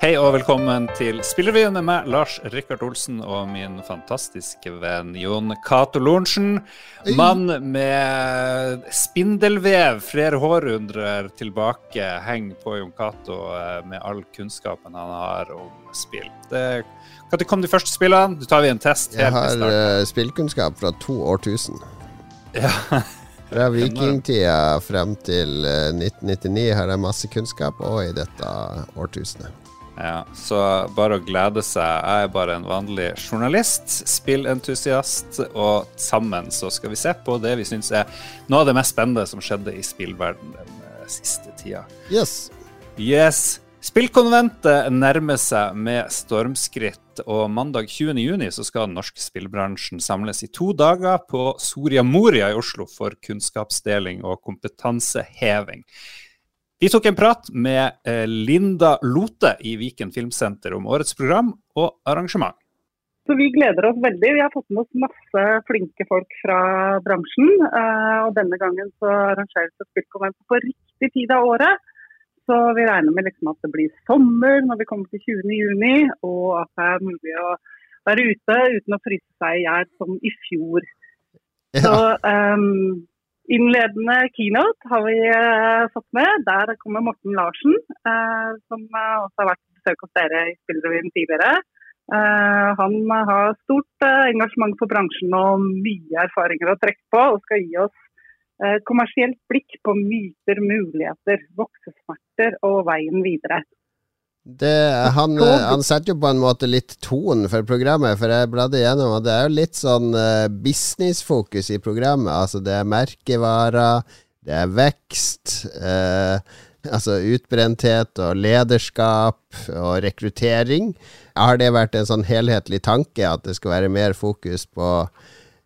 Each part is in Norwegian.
Hei og velkommen til Spillrevyen med meg, Lars Rikard Olsen, og min fantastiske venn Jon Cato Lorentzen. Mann med spindelvev flere århundrer tilbake henger på Jon Cato eh, med all kunnskapen han har om spill. Når kom de første spillene? Du tar vi en test. Jeg har uh, spillkunnskap fra to årtusen. Ja. Fra vikingtida frem til 1999 eh, har jeg masse kunnskap, og i dette årtusenet. Ja, så bare å glede seg. Jeg er bare en vanlig journalist, spillentusiast, og sammen så skal vi se på det vi syns er noe av det mest spennende som skjedde i spillverden den eh, siste tida. Yes. Yes. Spillkonventet nærmer seg med stormskritt, og mandag 20.6 så skal den norske spillbransjen samles i to dager på Soria Moria i Oslo for kunnskapsdeling og kompetanseheving. Vi tok en prat med eh, Linda Lote i Viken Filmsenter om årets program og arrangement. Så Vi gleder oss veldig. Vi har fått med oss masse flinke folk fra bransjen. Eh, og Denne gangen så arrangeres det spillkonvent på riktig tid av året. Så vi regner med liksom at det blir sommer når vi kommer til 20.6, og at det er mulig å være ute uten å fryse seg i hjel som i fjor. Ja. Så um, Innledende keynote har vi uh, fått med. Der kommer Morten Larsen, uh, som uh, også har vært på besøk hos dere i Spillrevyen tidligere. han har stort engasjement for bransjen og mye erfaringer å trekke på, og skal gi oss kommersielt blikk på myter, muligheter, voksesmerter og veien videre. Det, han, han, setter jo på en måte litt tonen for programmet, for jeg bladde gjennom, og det er jo litt sånn uh, businessfokus i programmet. Altså det er merkevarer, det er vekst, Eh, altså utbrenthet og lederskap og rekruttering. Har det vært en sånn helhetlig tanke at det skal være mer fokus på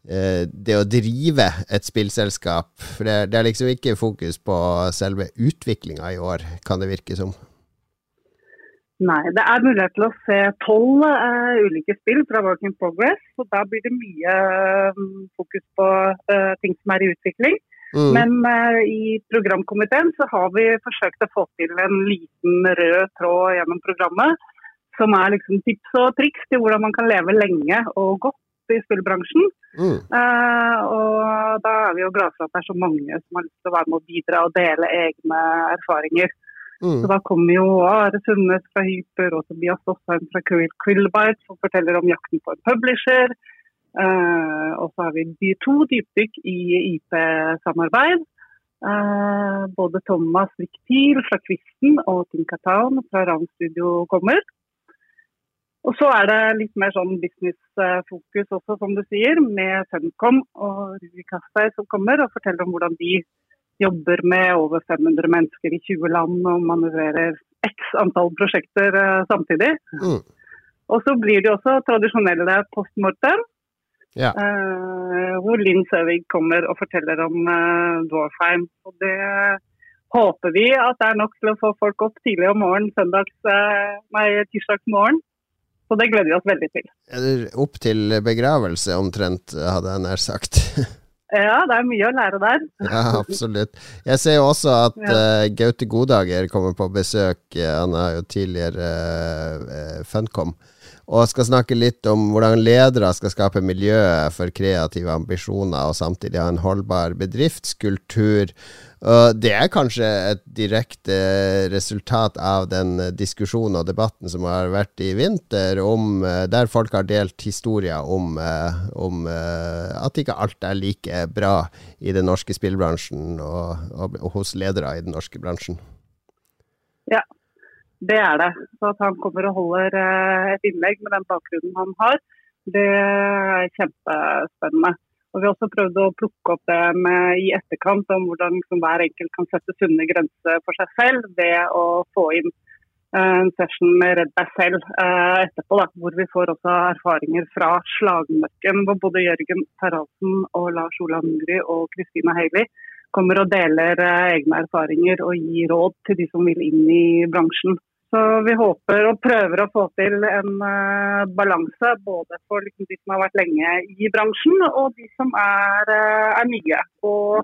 eh, det å drive et spillselskap? For det, det er liksom ikke fokus på selve utviklinga i år, kan det virke som. Nei, det er mulighet til å se tolv uh, ulike spill fra Work in Progress. og Da blir det mye uh, fokus på uh, ting som er i utvikling. Mm. Men i programkomiteen så har vi forsøkt å få til en liten rød tråd gjennom programmet. Som er liksom tips og triks til hvordan man kan leve lenge og godt i spillbransjen. Mm. og da er vi jo glad for at det er så mange som har lyst til å være med å bidra og dele egne erfaringer. Mm. Så da kommer jo Are Sundnes fra Hyper og Tobias Fossheim fra Quillbite som forteller om jakten på en publisher. Uh, og så har vi to dypdykk i IP-samarbeid. Uh, både Thomas Viktil fra Kvisten og Tinka Town fra Ravn Studio kommer. Og så er det litt mer sånn businessfokus også, som du sier, med Funcom og Rui Kasper som kommer og forteller om hvordan de jobber med over 500 mennesker i 20 land og manøvrerer x antall prosjekter uh, samtidig. Mm. Og så blir det også tradisjonelle postmortem. Ja. Uh, hvor Linn Søvig kommer og forteller om uh, Dwarfheim. Og det håper vi at det er nok til å få folk opp tidlig om morgenen søndags, nei, tirsdags morgen. Så det gleder vi oss veldig til. Eller opp til begravelse omtrent, hadde jeg nær sagt. Ja, det er mye å lære der. Ja, absolutt. Jeg ser jo også at ja. uh, Gaute Godager kommer på besøk. Han er jo tidligere uh, Funcom. Og skal snakke litt om hvordan ledere skal skape miljø for kreative ambisjoner, og samtidig ha en holdbar bedriftskultur. Det er kanskje et direkte resultat av den diskusjonen og debatten som har vært i vinter, om, eh, der folk har delt historier om, eh, om eh, at ikke alt er like bra i den norske spillbransjen og, og, og hos ledere i den norske bransjen. Ja, det er det. Så at han kommer og holder et innlegg med den bakgrunnen han har, det er kjempespennende. Og Vi har også prøvd å plukke opp det med, i etterkant om hvordan liksom, hver enkelt kan sette sunne grenser for seg selv ved å få inn uh, en session med Redd deg selv uh, etterpå. Da, hvor vi får også erfaringer fra slagmøkken, hvor både Jørgen Terrassen og Lars Ola Mungry og Kristina Haley kommer og deler egne erfaringer og gir råd til de som vil inn i bransjen. Så vi håper og prøver å få til en uh, balanse både for liksom, de som har vært lenge i bransjen og de som er, uh, er nye. Og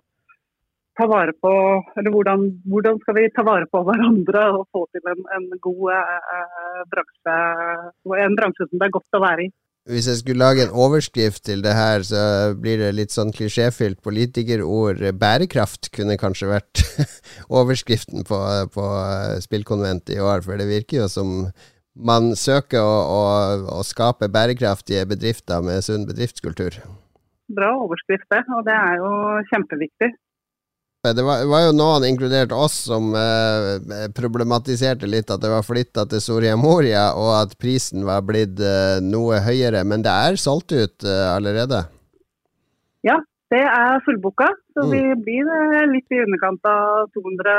ta vare på Eller hvordan, hvordan, skal vi ta vare på hverandre og få til en, en god uh, bransje, en bransje som det er godt å være i. Hvis jeg skulle lage en overskrift til det her, så blir det litt sånn klisjéfylt politikerord. Bærekraft kunne kanskje vært overskriften på, på spillkonventet i år, for det virker jo som man søker å, å, å skape bærekraftige bedrifter med sunn bedriftskultur. Bra overskrift, det. Og det er jo kjempeviktig. Det var, var, jo noen, inkludert oss, som eh, problematiserte litt at det var flytta til Soria Moria, og at prisen var blitt eh, noe høyere. Men det er solgt ut eh, allerede? Ja, det er fullboka. Så mm. vi blir eh, litt i underkant av 200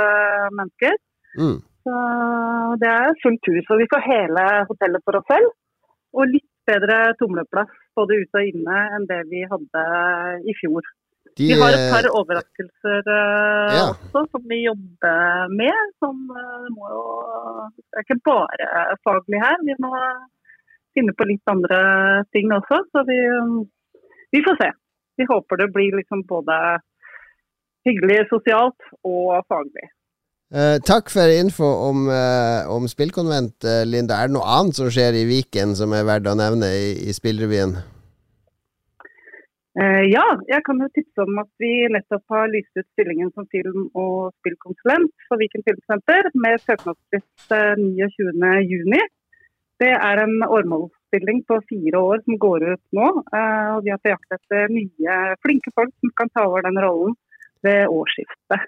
mennesker. Mm. Så det er fullt hus. Og vi får hele hotellet for oss selv. Og litt bedre tomleplass både ute og inne enn det vi hadde i fjor. De, vi har et par eh, overraskelser uh, ja. også som vi jobber med. Som uh, må jo Det er ikke bare faglig her. Vi må finne på litt andre ting også. Så vi, vi får se. Vi håper det blir liksom både hyggelig sosialt og faglig. Uh, takk for info om, uh, om spillkonvent, Linda. Er det noe annet som skjer i Viken som er verdt å nevne i, i Spillrevyen? Eh, ja, jeg kan jo tipse om at vi nettopp har lyst ut stillingen som film- og spillkonsulent for Viken Filmsenter med søknadsfrist 29.6. Eh, det er en åremålsstilling på fire år som går ut nå. Eh, og Vi har på jakt etter nye, flinke folk som kan ta over den rollen ved årsskiftet.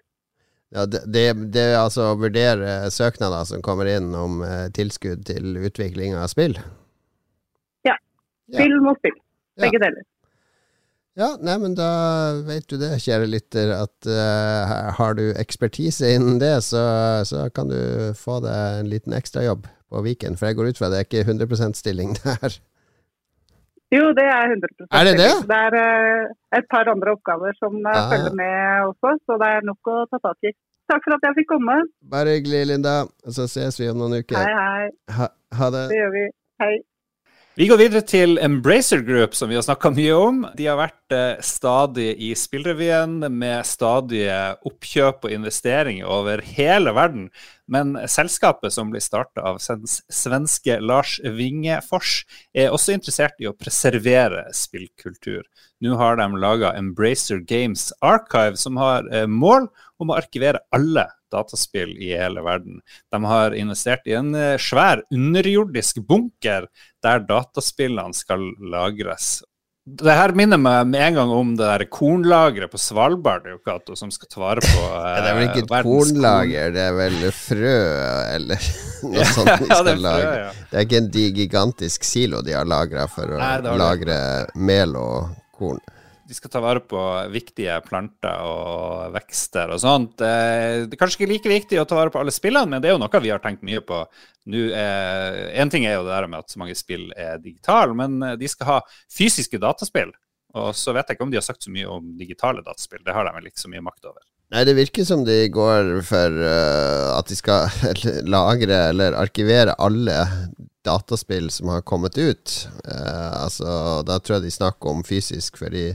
Ja, det, det, det er altså å vurdere søknader som kommer inn om eh, tilskudd til utvikling av spill? Ja. Film og spill. Begge ja. deler. Ja, nei, men da vet du det, kjære lytter, at uh, har du ekspertise innen det, så, så, kan du få deg en liten ekstrajobb på Viken. For jeg går ut fra det er ikke 100% stilling der. Jo, det er 100 Er det det? Det er uh, et par andre oppgaver som uh, følger med også, så det er nok å ta tak i. Takk for at jeg fikk komme. Bare hyggelig, Linda. Så ses vi om noen uker. Hei, hei. Ha, ha det. Det gjør vi. Hei. Vi går videre til Embracer Group, som vi har snakka mye om. De har vært eh, stadig i Spillrevyen med stadige oppkjøp og investeringer over hele verden. Men selskapet, som blir starta av svenske Lars Wingefors, er også interessert i å preservere spillkultur. Nå har de laga Embracer Games Archive, som har eh, mål om å arkivere alle dataspill i hele verden. De har investert i en eh, svær underjordisk bunker der dataspillene skal lagres. Det her minner meg med en gang om det der kornlageret på Svalbard Kato, som skal ta vare på eh, Det er vel ikke et kornlager, det er vel frø eller noe sånt de skal ja, det, lagre. Frø, ja. det er ikke en gigantisk silo de har lagra for å Nei, lagre mel og korn de skal ta vare på viktige planter og vekster og sånt. Det er kanskje ikke like viktig å ta vare på alle spillene, men det er jo noe vi har tenkt mye på. Nå en ting er jo det der med at så mange spill er digitale, men eh, de skal ha fysiske dataspill. Og så vet jeg ikke om de har sagt så mye om digitale dataspill. Det har de vel ikke så mye makt over. Nei, det virker som de går for uh, at de skal lagre eller arkivere alle dataspill som har kommet ut. Uh, altså, da tror jeg de snakker om fysisk, fordi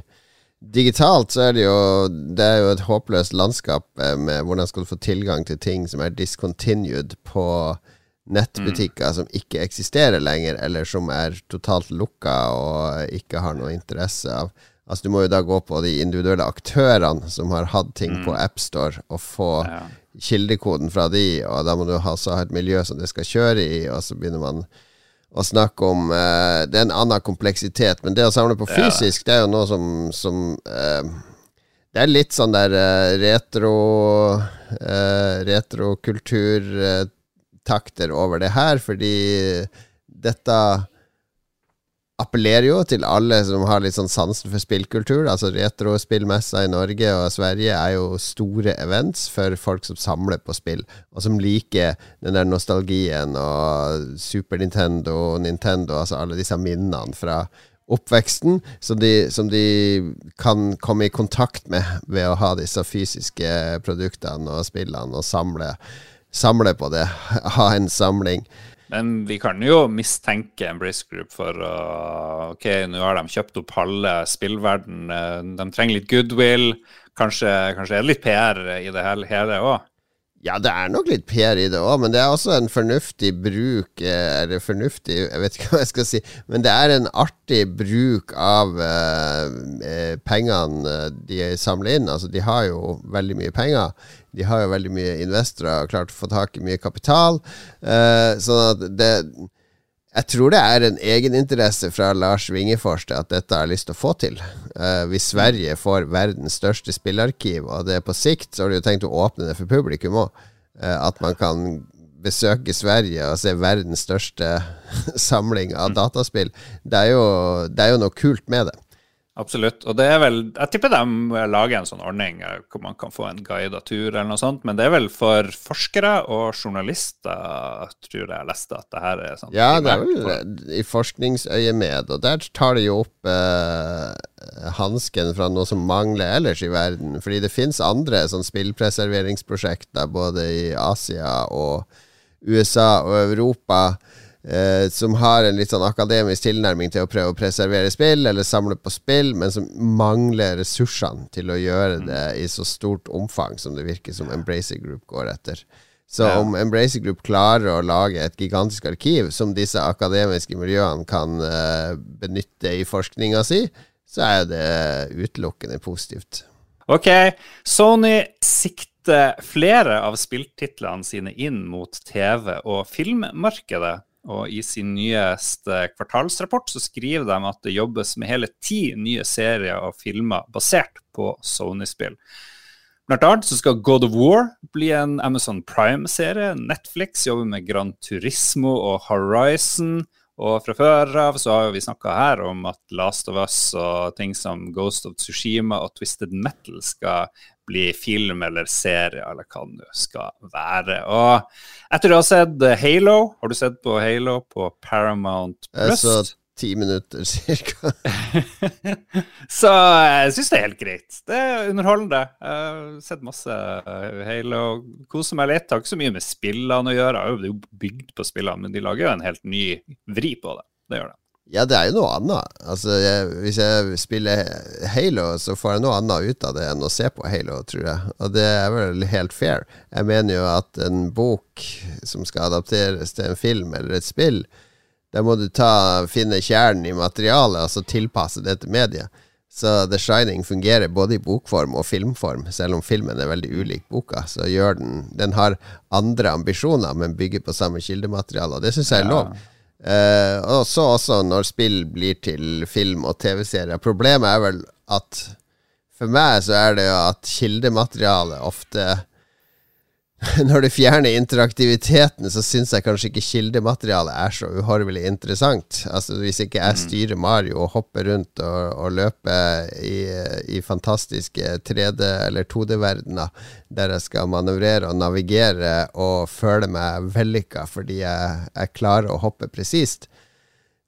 Digitalt så er det jo Det er jo et håpløst landskap eh, med hvordan skal du få tilgang til ting som er discontinued på nettbutikker mm. som ikke eksisterer lenger, eller som er totalt lukka og ikke har noe interesse av Altså Du må jo da gå på de individuelle aktørene som har hatt ting mm. på AppStore, og få ja. kildekoden fra de, og da må du ha, ha et miljø som det skal kjøre i, og så begynner man å snakke om uh, Det er en annen kompleksitet, men det å samle på fysisk, ja. det er jo noe som, som uh, Det er litt sånn der uh, retro Retrokulturtakter over det her, fordi dette appellerer jo til alle som har litt sånn sansen for spillkultur. Altså Retrospillmessa i Norge og Sverige er jo store events for folk som samler på spill, og som liker den der nostalgien og Super Nintendo, Nintendo, altså alle disse minnene fra oppveksten som de, som de kan komme i kontakt med ved å ha disse fysiske produktene og spillene og samle, samle på det. Ha en samling. Men vi kan jo mistenke Embrace Group for å Ok, nå har de kjøpt opp halve spillverden. De trenger litt goodwill. kanskje, kanskje er det litt PR i det hele òg? Ja, det er nok litt PR i det òg, men det er også en fornuftig bruk eh, Eller fornuftig, jeg vet ikke hva jeg skal si, men det er en artig bruk av eh, pengene de samler inn. Altså, de har jo veldig mye penger. De har jo veldig mye investorer og klart å få tak i mye kapital. Eh, sånn at det jeg tror det er en egeninteresse fra Lars Wingefors at dette har lyst til å få til. Uh, hvis Sverige får verdens største spillarkiv, og det er på sikt, så har de jo tenkt å åpne det for publikum òg. Uh, eh, at man kan besøke Sverige og se verdens største samling av dataspill. Det er, jo, det er jo noe kult med det. Absolutt. Og det er vel Jeg tipper de lager en sånn ordning eh, hvor man kan få en guidet tur eller noe sånt, men det er vel for forskere og journalister, tror jeg jeg leste at det her er sånn. Ja, det er vel i forskningsøyemed, og der tar de jo opp eh, hansken fra noe som mangler ellers i verden. Fordi det fins andre sånn spillpreserveringsprosjekter både i Asia og USA og Europa eh, som har en litt sånn akademisk tilnærming til å prøve å preservere spill, eller samle på spill, men som mangler ressursene til å gjøre mm. det i så stort omfang som det virker som Embracer Group går etter. Så ja. om Embracer Group klarer å lage et gigantisk arkiv som disse akademiske miljøene kan uh, benytte i forskninga si, så er det utelukkende positivt. Ok, Sony sikter flere av spilltitlene sine inn mot TV- og filmmarkedet. Og i sin nyeste kvartalsrapport så skriver de at det jobbes med hele ti nye serier og filmer basert på Sony-spill. Blant annet så skal God of War bli en Amazon Prime-serie. Netflix jobber med Gran Turismo og Horizon. Og fra før av så har vi snakka her om at Last of Us og ting som Ghost of Tsushima og Twisted Metal skal bli film eller serie, eller hva det nå skal være. Og etter du har sett Halo, har du sett på Halo på Paramount Plus? Jeg Så ti minutter cirka. så jeg syns det er helt greit. Det er underholdende. Jeg har sett masse Halo, koser meg litt. Har ikke så mye med spillene å gjøre. Det er jo bygd på spillene, men de lager jo en helt ny vri på det. Det gjør det. Ja, det er jo noe annet. Altså, jeg, hvis jeg spiller Halo, så får jeg noe annet ut av det enn å se på Halo, tror jeg. Og det er vel helt fair. Jeg mener jo at en bok som skal adapteres til en film eller et spill, der må du ta, finne kjernen i materialet, altså tilpasse det til mediet. Så The Shining fungerer både i bokform og filmform. Selv om filmen er veldig ulik boka, så gjør den Den har andre ambisjoner, men bygger på samme kildemateriale, og det syns jeg er lov. Ja. Uh, og så også når spill blir til film og TV-serier. Problemet er vel at for meg så er det jo at kildematerialet ofte Når du fjerner interaktiviteten, så syns jeg kanskje ikke kildematerialet er så uhorvelig interessant. Altså Hvis ikke jeg mm. styrer Mario og hopper rundt og, og løper i, i, fantastiske 3D- eller 2D-verdener, der jeg skal manøvrere og navigere og føle meg vellykka fordi jeg, jeg klarer å hoppe presist,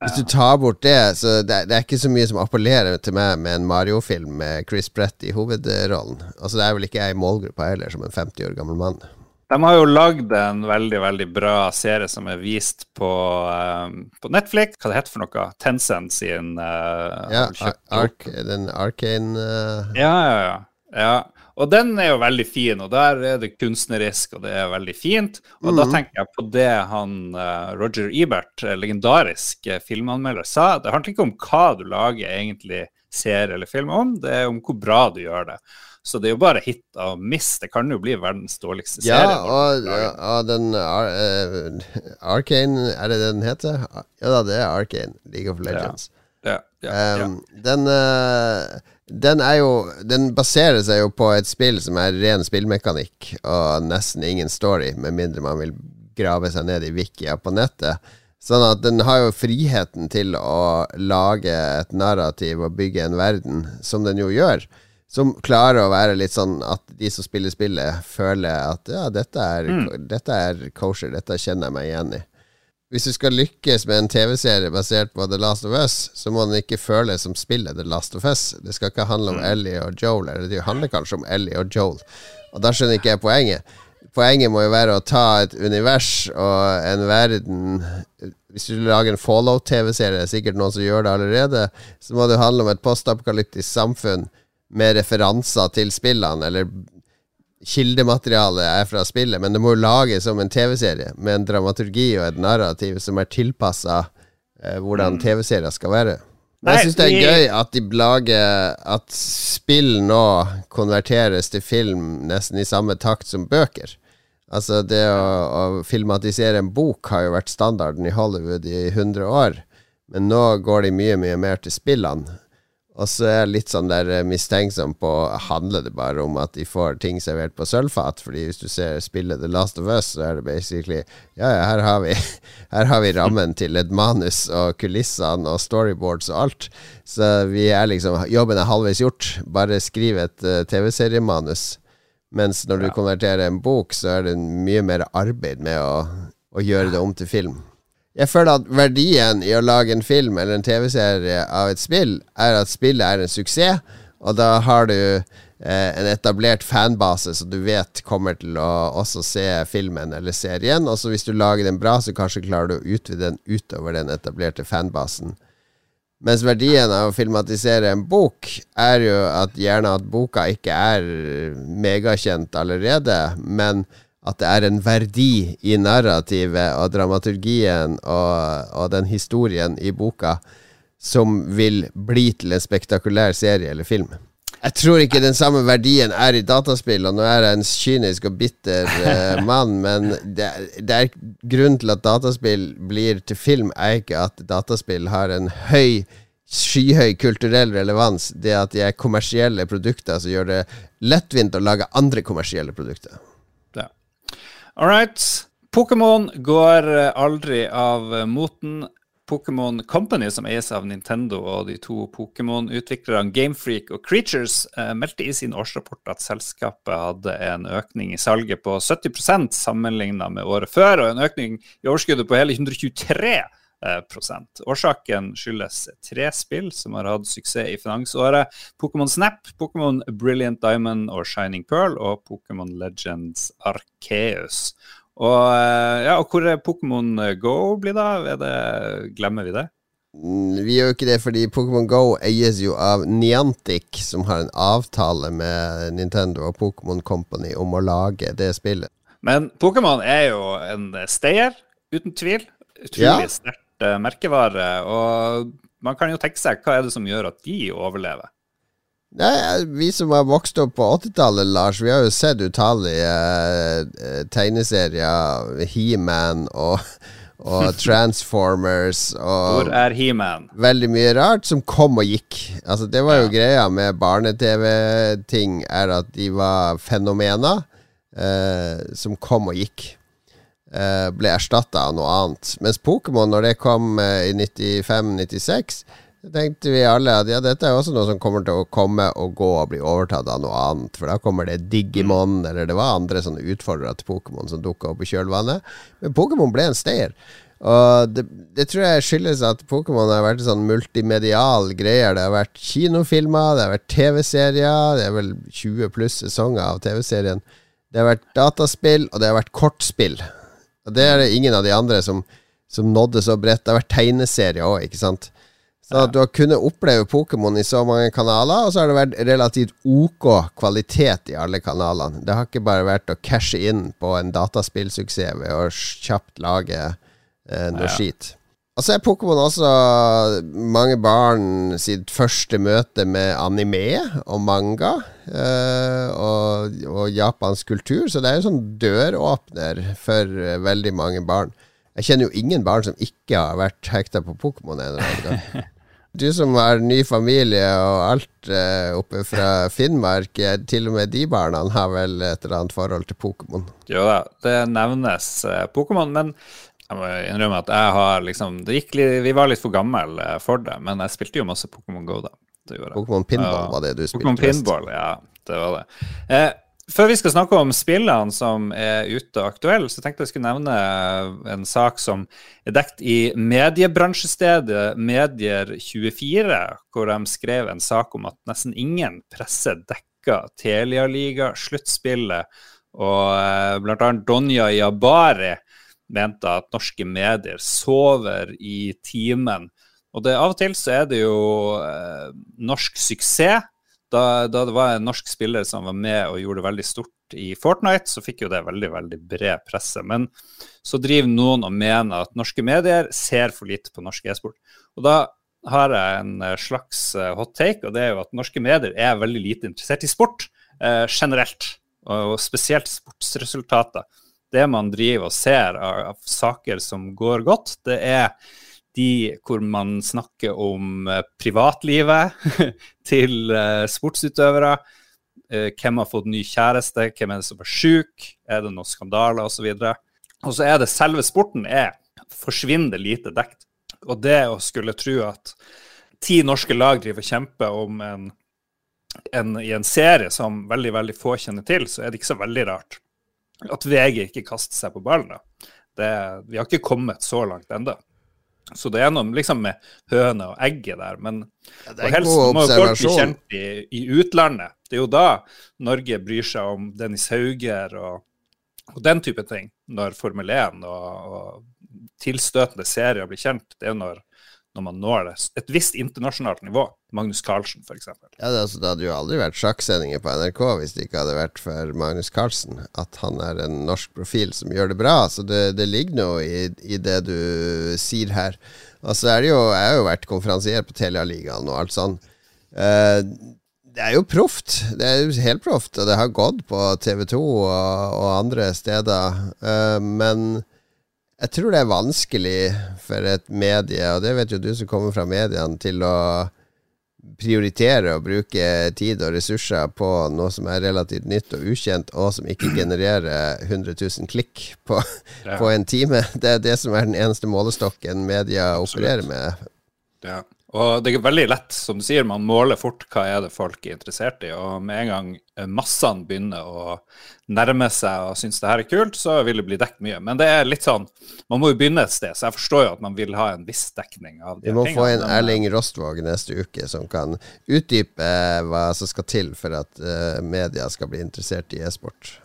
hvis du tar bort det, så det, det, er ikke så mye som appellerer til meg med en Mario-film med Chris Brett i hovedrollen. Altså Det er vel ikke jeg i målgruppa heller, som en 50 år gammel mann. De har jo lagd en veldig veldig bra serie som er vist på, um, på Netflix. Hva det heter for noe? Tencent sin uh, Ja, Ark, den Arkane uh... ja, ja, ja, ja. Og den er jo veldig fin, og der er det kunstnerisk, og det er veldig fint. Og mm. da tenker jeg på det han uh, Roger Ebert, legendarisk filmanmelder, sa. Det handler ikke om hva du lager egentlig serie eller film om, det er om hvor bra du gjør det. Så det er jo bare hit og miss. Det kan jo bli verdens dårligste serie. Ja, og, og den uh, Arcane, er det den heter? Ja da, det er Arcane. League of Legends. Ja, ja, ja, um, den, uh, den er jo Den baserer seg jo på et spill som er ren spillmekanikk og nesten ingen story, med mindre man vil grave seg ned i wikia på nettet. Sånn at den har jo friheten til å lage et narrativ og bygge en verden, som den jo gjør som klarer å være litt sånn at de som spiller spillet, føler at ja, dette er, mm. dette er kosher, dette kjenner jeg meg igjen i. Hvis du skal lykkes med en TV-serie basert på The Last of Us, så må den ikke føles som spillet The Last of Us. Det skal ikke handle om mm. Ellie og Joel, eller det handler kanskje om Ellie og Joel. Og da skjønner ikke jeg poenget. Poenget må jo være å ta et univers og en verden Hvis du lager en Fallout-TV-serie, det er sikkert noen som gjør det allerede, så må det handle om et postapokalyptisk samfunn med referanser til spillene, eller kildematerialet er fra spillet, men det må jo lages som en TV-serie, med en dramaturgi og et narrativ som er tilpassa eh, hvordan mm. TV-serier skal være. Men jeg syns det er gøy at de lager At spill nå konverteres til film nesten i samme takt som bøker. Altså, det å, å filmatisere en bok har jo vært standarden i Hollywood i 100 år, men nå går de mye, mye mer til spillene. Og så er jeg litt sånn der eh, mistenksom på Handler det bare om at de får ting servert på sølvfat? Fordi hvis du ser spillet The Last of Us, så er det basically Ja, ja, her har vi, her har vi rammen til et manus og kulissene og storyboards og alt. Så vi er liksom Jobben er halvveis gjort. Bare skriv et uh, TV-seriemanus. Mens når du konverterer en bok, så er det mye mer arbeid med å, å gjøre det om til film. Jeg føler at verdien i å lage en film eller en TV-serie av et spill, er at spillet er en suksess, og da har du eh, en etablert fanbase som du vet kommer til å også se filmen eller serien. Og så hvis du lager den bra, så kanskje klarer du å utvide den utover den etablerte fanbasen. Mens verdien av å filmatisere en bok er jo at gjerne at boka ikke er megakjent allerede, men at det er en verdi i narrativet og dramaturgien og, og, den historien i boka som vil bli til en spektakulær serie eller film. Jeg tror ikke den samme verdien er i dataspill, og nå er jeg en kynisk og bitter uh, mann, men det, det er grunnen til at dataspill blir til film, er ikke at dataspill har en høy skyhøy kulturell relevans. Det at de er kommersielle produkter som gjør det lettvint å lage andre kommersielle produkter. All right. Pokémon går eh, aldri av eh, moten. Pokémon Company, som eies av Nintendo og de to Pokémon-utviklerne Gamefreak og Creatures, eh, meldte i sin årsrapport at selskapet hadde en økning i salget på 70% sammenlignet med året før, og en økning i overskuddet på hele 123 prosent. Årsaken skyldes tre spill som har hatt suksess i finansåret. Pokémon Snap, Pokémon Brilliant Diamond og Shining Pearl og Pokémon Legends Arceus. Og, eh, ja, og hvor Pokémon Go blir da? Det, glemmer vi det? Mm, vi gjør jo ikke det, fordi Pokémon Go eies jo av Niantic, som har en avtale med Nintendo og Pokémon Company om å lage det spillet. Men Pokémon er jo en stayer, uten tvil. Utrolig ja. sterkt uh, merkevare. Og man kan jo tenke seg hva er det som gjør at de overlever? Nei, Vi som har vokst opp på 80-tallet, Lars, vi har jo sett utallige uh, tegneserier. He-Man og, og Transformers og Hvor er He-Man? Veldig mye rart som kom og gikk. Altså Det var jo ja. greia med barne-TV-ting, er at de var fenomener eh, som kom og gikk. Eh, ble erstatta av noe annet. Mens Pokémon, når det kom eh, i 95-96, tenkte vi alle at ja, dette er også noe som kommer til å komme og gå og bli overtatt av noe annet. For da kommer det Digimon, mm. eller det var andre sånne utfordrere til Pokémon som dukka opp i kjølvannet. Men Pokémon ble en stayer. Og det, det, tror jeg skyldes at Pokémon har vært en sånn multimedial greie. Det har vært kinofilmer, det har vært TV-serier, det er vel 20 pluss sesonger av TV-serien. Det har vært dataspill, og det har vært kortspill. Og Det er det ingen av de andre som, som nådde så bredt. Det har vært tegneserier òg, ikke sant. Så at du har kunnet oppleve Pokémon i så mange kanaler, og så har det vært relativt ok kvalitet i alle kanalene. Det har ikke bare vært å cashe inn på en dataspillsuksess ved å kjapt lage eh, noe ja. skit. Og så er Pokémon også mange barn sitt første møte med anime og manga eh, og, og, japansk kultur, så det er jo sånn døråpner for uh, veldig mange barn. Jeg kjenner jo ingen barn som ikke har vært hekta på Pokémon en eller annen gang. Du som har ny familie og alt eh, oppe fra Finnmark, til og med de barna har vel et eller annet forhold til Pokémon? Jo da, det nevnes Pokémon, men jeg må innrømme at jeg har liksom litt, Vi var litt for gamle eh, for det, men jeg spilte jo masse Pokémon Go, da. Pokémon Pinball var det du spilte Pokémon Pinball, ja. Det var det. Eh, før vi skal snakke om spillene som er ute og aktuelle, så tenkte jeg skulle nevne en sak som er dekt i mediebransjestedet Medier24, hvor de skrev en sak om at nesten ingen presse dekker Telialiga-sluttspillet, og eh, annet Donja Jabari mente at norske medier sover i timen. Og det, av og til så er det jo eh, norsk suksess Da, da, det var en norsk spiller som var med og gjorde det veldig stort i Fortnite, så fikk jo det veldig veldig bred presse. Men så driver noen og mener at norske medier ser for lite på norsk e-sport. Og da har jeg en eh, slags eh, hot take, og det er jo at norske medier er veldig lite interessert i sport eh, generelt. Og spesielt sportsresultater. Det man driver og ser av, av saker som går godt, det er de hvor man snakker om eh, privatlivet til eh, sportsutøvere. Eh, hvem har fått ny kjæreste, hvem er det som er sjuk, er det noen skandaler osv. Og, og så er det selve sporten er forsvinner lite dekt. Og det å skulle tro at ti norske lag driver og kjemper om en, en, i en serie som veldig veldig få kjenner til, så er det ikke så veldig rart at VG ikke kaster seg på ballen. Det, vi har ikke kommet så langt ennå. Så det er noe liksom med høna og egget der. Men ja, og helst må folk bli kjent i, i, utlandet. Det er jo da Norge bryr seg om Dennis Hauger og, og den type ting, når Formel 1 og, og tilstøtende serier blir kjent. Det er jo når når man når det. Et visst internasjonalt nivå. Magnus Carlsen, f.eks. Ja, det, altså, det hadde jo aldri vært sjakksendinger på NRK hvis det ikke hadde vært for Magnus Carlsen. At han er en norsk profil som gjør det bra. Så det, det ligger noe i, i, det du sier her. Og så er det jo Jeg har jo vært konferansier på Telialigaen og alt sånn. Uh, det er jo proft. Det er jo helt proft, og det har gått på TV2 og, og andre steder. Uh, men jeg tror det er vanskelig for et medie, og det vet jo du som kommer fra mediene, til å prioritere å bruke tid og ressurser på noe som er relativt nytt og ukjent, og som ikke genererer 100 000 klikk på, ja. på en time. Det er det som er den eneste målestokken media opererer med. Ja. Og det er veldig lett, som du sier, man måler fort hva er det folk er interessert i. Og med en gang eh, massene begynner å nærme seg og synes det her er kult, så vil det bli dekket mye. Men det er litt sånn, man må jo begynne et sted, så jeg forstår jo at man vil ha en viss dekning av de tingene. Vi må tingene, få en Erling Rostvåg neste uke, som kan utdype hva som skal til for at uh, media skal bli interessert i e-sport.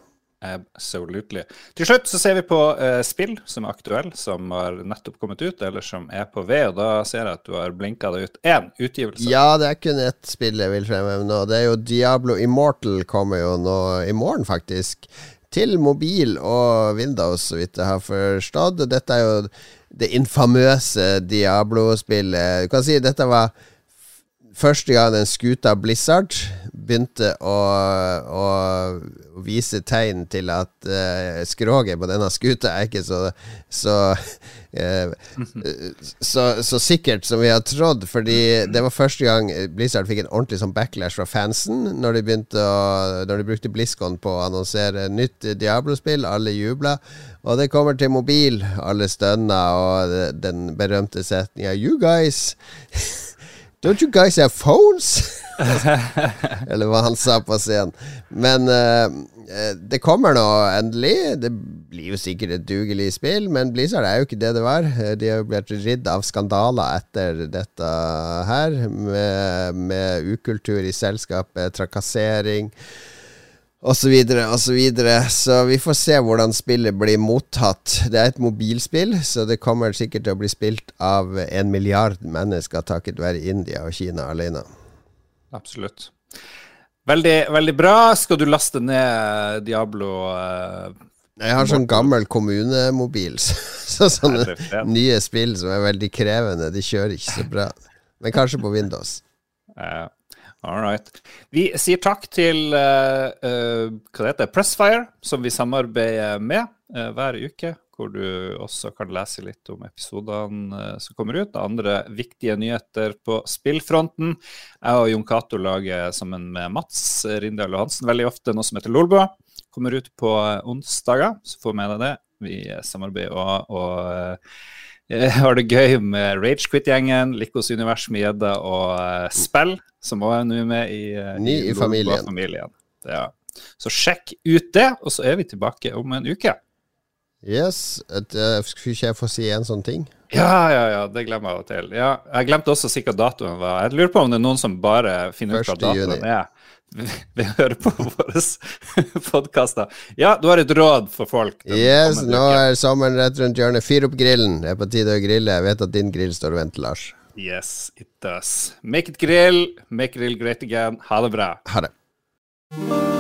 Absolutely. Til slutt så ser vi på uh, spill som er aktuelle, som har nettopp kommet ut, eller som er på vei. Og da ser jeg at du har blinka deg ut én utgivelse. Ja, det er kun ett spill jeg vil fremheve. Det er jo Diablo Immortal kommer jo nå i morgen, faktisk. Til mobil og Windows, så vidt jeg har forstått. Dette er jo det infamøse Diablo-spillet. Du kan si dette var første gang en skuta Blizzard begynte å, å, vise tegn til at uh, skroget på denne skuta er ikke så så, uh, så så, sikkert som vi har trodd. Fordi det var første gang Blizzard fikk en ordentlig sånn backlash fra fansen når de å, Når de brukte BlizzCon på å annonsere nytt Diablo-spill. Alle jubla. Og det kommer til mobil. Alle stønner, og den berømte setninga You guys Don't you guys have phones? Eller hva han sa på scenen. Men uh, det kommer nå endelig. Det blir jo sikkert et dugelig spill, men Blizzard er jo ikke det det var. De har jo blitt ridd av skandaler etter dette her, med, med ukultur i selskapet, trakassering og så videre og Så, videre. så vi får se hvordan spillet blir mottatt. Det er et mobilspill, så det kommer sikkert til å bli spilt av en milliard mennesker takket være India og Kina alene. Absolutt. Veldig, veldig bra. Skal du laste ned Diablo? Eh, jeg har sånn gammel kommunemobil, så sånne nye spill som er veldig krevende, de kjører ikke så bra. Men kanskje på Windows. Uh, All right. Vi sier takk til uh, uh, hva det heter, Pressfire, som vi samarbeider med uh, hver uke. Hvor du også kan lese litt om episodene som kommer ut. Andre viktige nyheter på spillfronten. Jeg og Jon Cato lager sammen med Mats Rindal og Hansen veldig ofte noe som heter Lolbua. Kommer ut på onsdager, så få med deg det. Vi samarbeider og, og har det gøy med Ragequit-gjengen, Likos univers med gjedda og spill som også er nå med i, eh, Ny i, i familien. familien. Ja. Så sjekk ut det, og så er vi tilbake om en uke. Yes. Uh, skulle ikke jeg få si en sånn ting? Ja, ja, ja, det glemmer jeg av og til. Ja, jeg glemte også sikkert datoen var. Jeg lurer på om det er noen som bare finner ut hva datoen er. Vi hører på våre podkaster. Ja, du har et råd for folk? Yes, nå er sommeren rett rundt hjørnet. Fyr opp grillen. Det er på tide å grille. Jeg vet at din grill står og venter, Lars. Yes, it does. Make it grill, make grill great again. Ha det bra. Ha det.